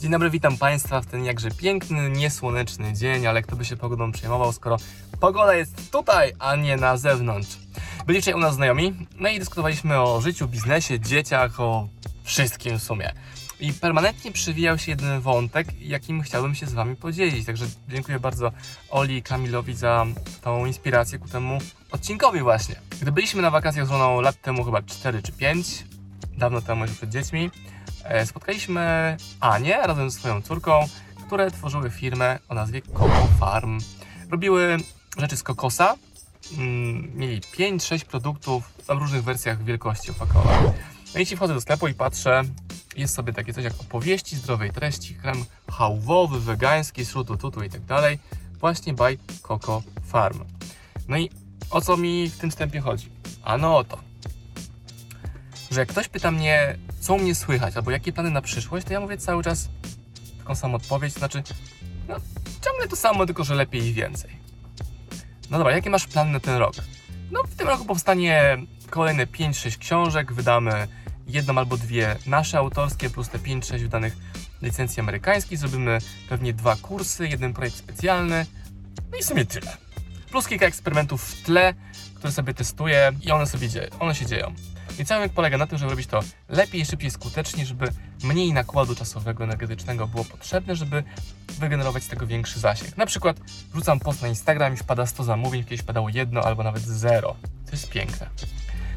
Dzień dobry, witam Państwa w ten jakże piękny, niesłoneczny dzień, ale kto by się pogodą przejmował, skoro pogoda jest tutaj, a nie na zewnątrz. Byli wczoraj u nas znajomi, no i dyskutowaliśmy o życiu, biznesie, dzieciach, o wszystkim w sumie. I permanentnie przywijał się jeden wątek, jakim chciałbym się z Wami podzielić. Także dziękuję bardzo Oli i Kamilowi za tą inspirację ku temu odcinkowi właśnie. Gdy byliśmy na wakacjach z żoną lat temu, chyba 4 czy 5, dawno temu już przed dziećmi, e, spotkaliśmy Anię razem ze swoją córką, które tworzyły firmę o nazwie Coco Farm. Robiły rzeczy z kokosa, mm, mieli 5-6 produktów w różnych wersjach wielkości opakowań. No i ci wchodzę do sklepu i patrzę, jest sobie takie coś jak opowieści zdrowej treści, krem hałwowy, wegański, śrutu, tutu i tak dalej, właśnie by Coco Farm. No i o co mi w tym wstępie chodzi? Ano o to, że jak ktoś pyta mnie, co u mnie słychać, albo jakie plany na przyszłość, to ja mówię cały czas taką samą odpowiedź, to znaczy, no ciągle to samo, tylko że lepiej i więcej. No dobra, jakie masz plany na ten rok? No w tym roku powstanie kolejne 5-6 książek, wydamy jedną albo dwie nasze autorskie, plus te 5-6 wydanych licencji amerykańskich, zrobimy pewnie dwa kursy, jeden projekt specjalny, no i w sumie tyle. Plus kilka eksperymentów w tle, które sobie testuję i one sobie dzieją, one się dzieją. I cały polega na tym, żeby robić to lepiej, szybciej, skuteczniej, żeby mniej nakładu czasowego, energetycznego było potrzebne, żeby wygenerować z tego większy zasięg. Na przykład wrzucam post na Instagram i wpada 100 zamówień, kiedyś padało jedno albo nawet zero. To jest piękne.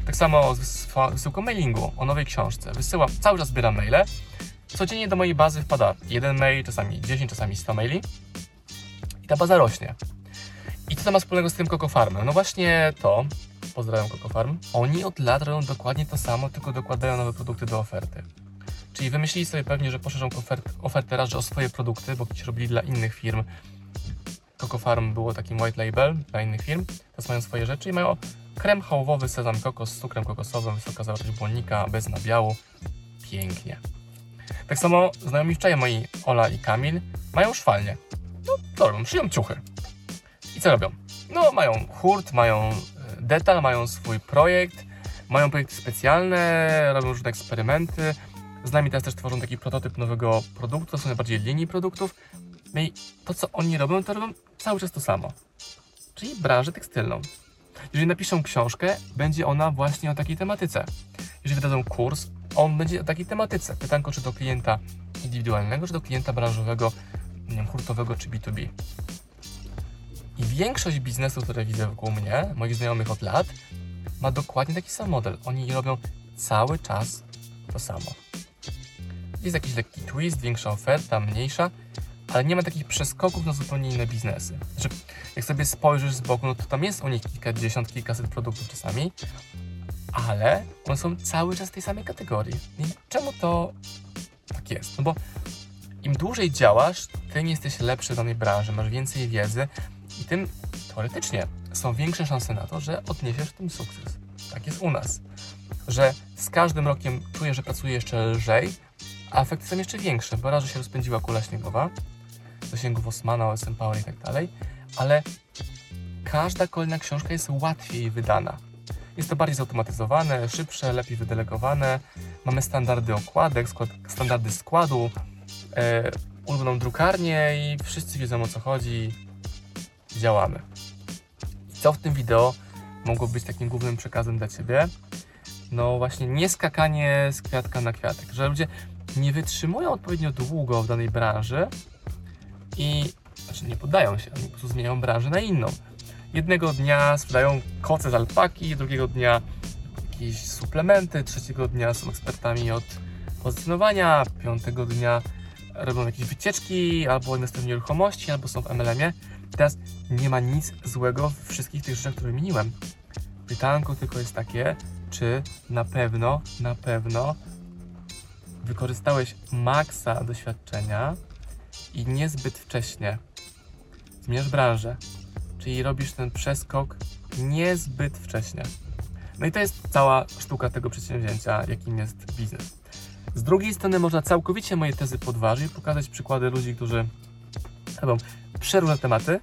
Tak samo z wysyłką mailingu o nowej książce. Wysyłam, cały czas zbieram maile. Codziennie do mojej bazy wpada jeden mail, czasami 10, czasami 100 maili. I ta baza rośnie. I co to ma wspólnego z tym Coco Farmem? No właśnie to, pozdrawiam Coco Farm, oni od lat robią dokładnie to samo, tylko dokładają nowe produkty do oferty. Czyli wymyślili sobie pewnie, że poszerzą ofert, ofertę raz, że o swoje produkty, bo kiedyś robili dla innych firm. Coco Farm było takim white label dla innych firm, teraz mają swoje rzeczy i mają krem hałwowy sezam kokos z cukrem kokosowym, wysoka zawartość błonnika, bez nabiału. Pięknie. Tak samo znajomi wczoraj moi Ola i Kamil mają szwalnie. No co robią? Szyją ciuchy. I co robią? No mają hurt, mają detal, mają swój projekt, mają projekty specjalne, robią różne eksperymenty. Z nami teraz też tworzą taki prototyp nowego produktu, to są najbardziej linii produktów. No i to, co oni robią, to robią cały czas to samo. Czyli branżę tekstylną. Jeżeli napiszą książkę, będzie ona właśnie o takiej tematyce. Jeżeli wydadzą kurs, on będzie o takiej tematyce. Pytanko, czy do klienta indywidualnego, czy do klienta branżowego, nie wiem, hurtowego, czy B2B. I większość biznesów, które widzę wokół mnie, moich znajomych od lat, ma dokładnie taki sam model. Oni robią cały czas to samo. Jest jakiś lekki twist, większa oferta, mniejsza, ale nie ma takich przeskoków na zupełnie inne biznesy. Znaczy, jak sobie spojrzysz z boku, no to tam jest u nich kilkadziesiąt, kilkaset produktów czasami, ale one są cały czas w tej samej kategorii. I czemu to tak jest? No bo im dłużej działasz, tym jesteś lepszy w danej branży, masz więcej wiedzy i tym teoretycznie są większe szanse na to, że odniesiesz w tym sukces. Tak jest u nas. Że z każdym rokiem czuję, że pracuję jeszcze lżej, a efekty są jeszcze większe, bo raz, że się rozpędziła kula śniegowa, zasięgów Osmana, OSM Power i tak dalej, ale każda kolejna książka jest łatwiej wydana. Jest to bardziej zautomatyzowane, szybsze, lepiej wydelegowane. Mamy standardy okładek, skład, standardy składu, e, ulubioną drukarnię i wszyscy wiedzą o co chodzi. Działamy. I co w tym wideo mogło być takim głównym przekazem dla Ciebie? No właśnie nie skakanie z kwiatka na kwiatek, że ludzie nie wytrzymują odpowiednio długo w danej branży i znaczy nie poddają się, oni po prostu zmieniają branżę na inną. Jednego dnia sprzedają koce z alpaki, drugiego dnia jakieś suplementy, trzeciego dnia są ekspertami od pozycjonowania, piątego dnia robią jakieś wycieczki, albo inwestują w nieruchomości, albo są w MLM-ie. Teraz nie ma nic złego w wszystkich tych rzeczach, które wymieniłem. Pytanko tylko jest takie, czy na pewno, na pewno wykorzystałeś maksa doświadczenia i niezbyt wcześnie zmieniasz branżę, czyli robisz ten przeskok niezbyt wcześnie. No i to jest cała sztuka tego przedsięwzięcia, jakim jest biznes. Z drugiej strony można całkowicie moje tezy podważyć i pokazać przykłady ludzi, którzy robią przeróżne tematy,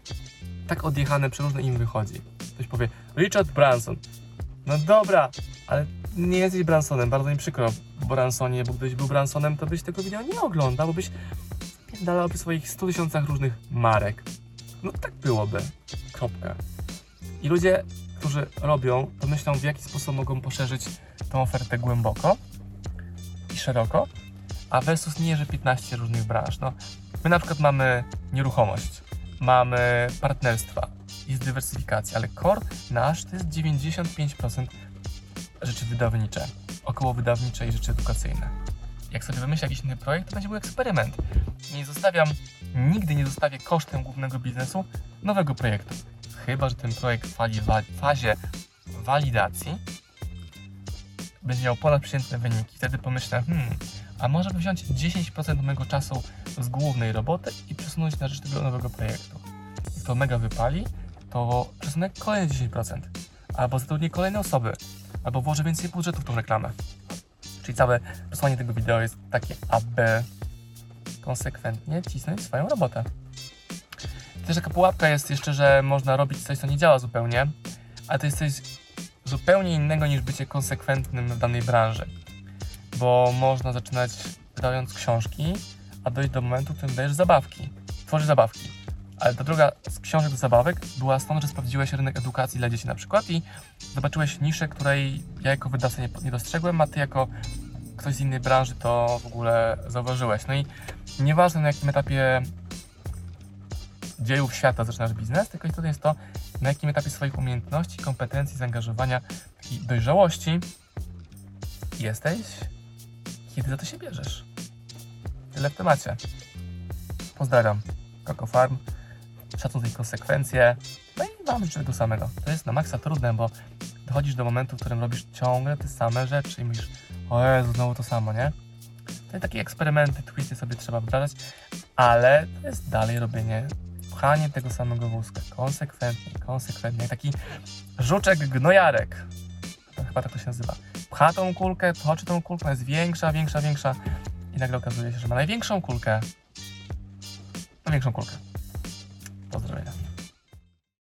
tak odjechane, przeróżne im wychodzi. Ktoś powie, Richard Branson. No dobra, ale nie jesteś Bransonem, bardzo mi przykro, Bransonie, bo gdybyś był Bransonem, to byś tego wideo nie oglądał, bo byś napierdalałaby swoich 100 tysiącach różnych marek. No tak byłoby. Kropka. I ludzie, którzy robią, to myślą w jaki sposób mogą poszerzyć tą ofertę głęboko i szeroko, a versus nie, że 15 różnych branż. No, my na przykład mamy nieruchomość, mamy partnerstwa, jest dywersyfikacja, ale core nasz to jest 95% rzeczy wydawnicze, około wydawnicze i rzeczy edukacyjne. Jak sobie wymyślę jakiś inny projekt, to będzie był eksperyment. Nie zostawiam, nigdy nie zostawię kosztem głównego biznesu nowego projektu. Chyba, że ten projekt w fazie walidacji będzie miał ponadprzeciętne wyniki. Wtedy pomyślę, hmm, a może wziąć 10% mojego czasu z głównej roboty i przesunąć na rzecz tego nowego projektu. Jak to mega wypali, to przesunę kolejne 10%. Albo zatrudnię kolejne osoby, albo włożę więcej budżetu w tą reklamę. Czyli całe przesłanie tego wideo jest takie, aby konsekwentnie cisnąć swoją robotę. Też taka pułapka jest jeszcze, że można robić coś, co nie działa zupełnie, ale to jest coś zupełnie innego niż bycie konsekwentnym w danej branży. Bo można zaczynać wydając książki, a dojść do momentu, w którym dajesz zabawki. Tworzysz zabawki. Ale ta droga z książek do zabawek była stąd, że sprawdziłeś rynek edukacji dla dzieci na przykład i zobaczyłeś niszę, której ja jako wydawca nie, nie dostrzegłem, a ty jako ktoś z innej branży to w ogóle zauważyłeś. No i nieważne na jakim etapie dziejów świata zaczynasz biznes, tylko istotne jest to, na jakim etapie swoich umiejętności, kompetencji, zaangażowania i dojrzałości jesteś, kiedy za to się bierzesz. Tyle w temacie. Pozdrawiam. Coco Farm. Szacunek i konsekwencje. No i Wam życzę tego samego. To jest na maksa trudne, bo dochodzisz do momentu, w którym robisz ciągle te same rzeczy i mówisz, o Jezu, znowu to samo, nie? To takie eksperymenty, twisty sobie trzeba wdrażać, ale to jest dalej robienie, pchanie tego samego wózka, konsekwentnie, konsekwentnie, taki żuczek gnojarek, to chyba tak to się nazywa, pcha tą kulkę, toczy tą kulkę, jest większa, większa, większa i nagle okazuje się, że ma największą kulkę, największą kulkę. Pozdrowienia.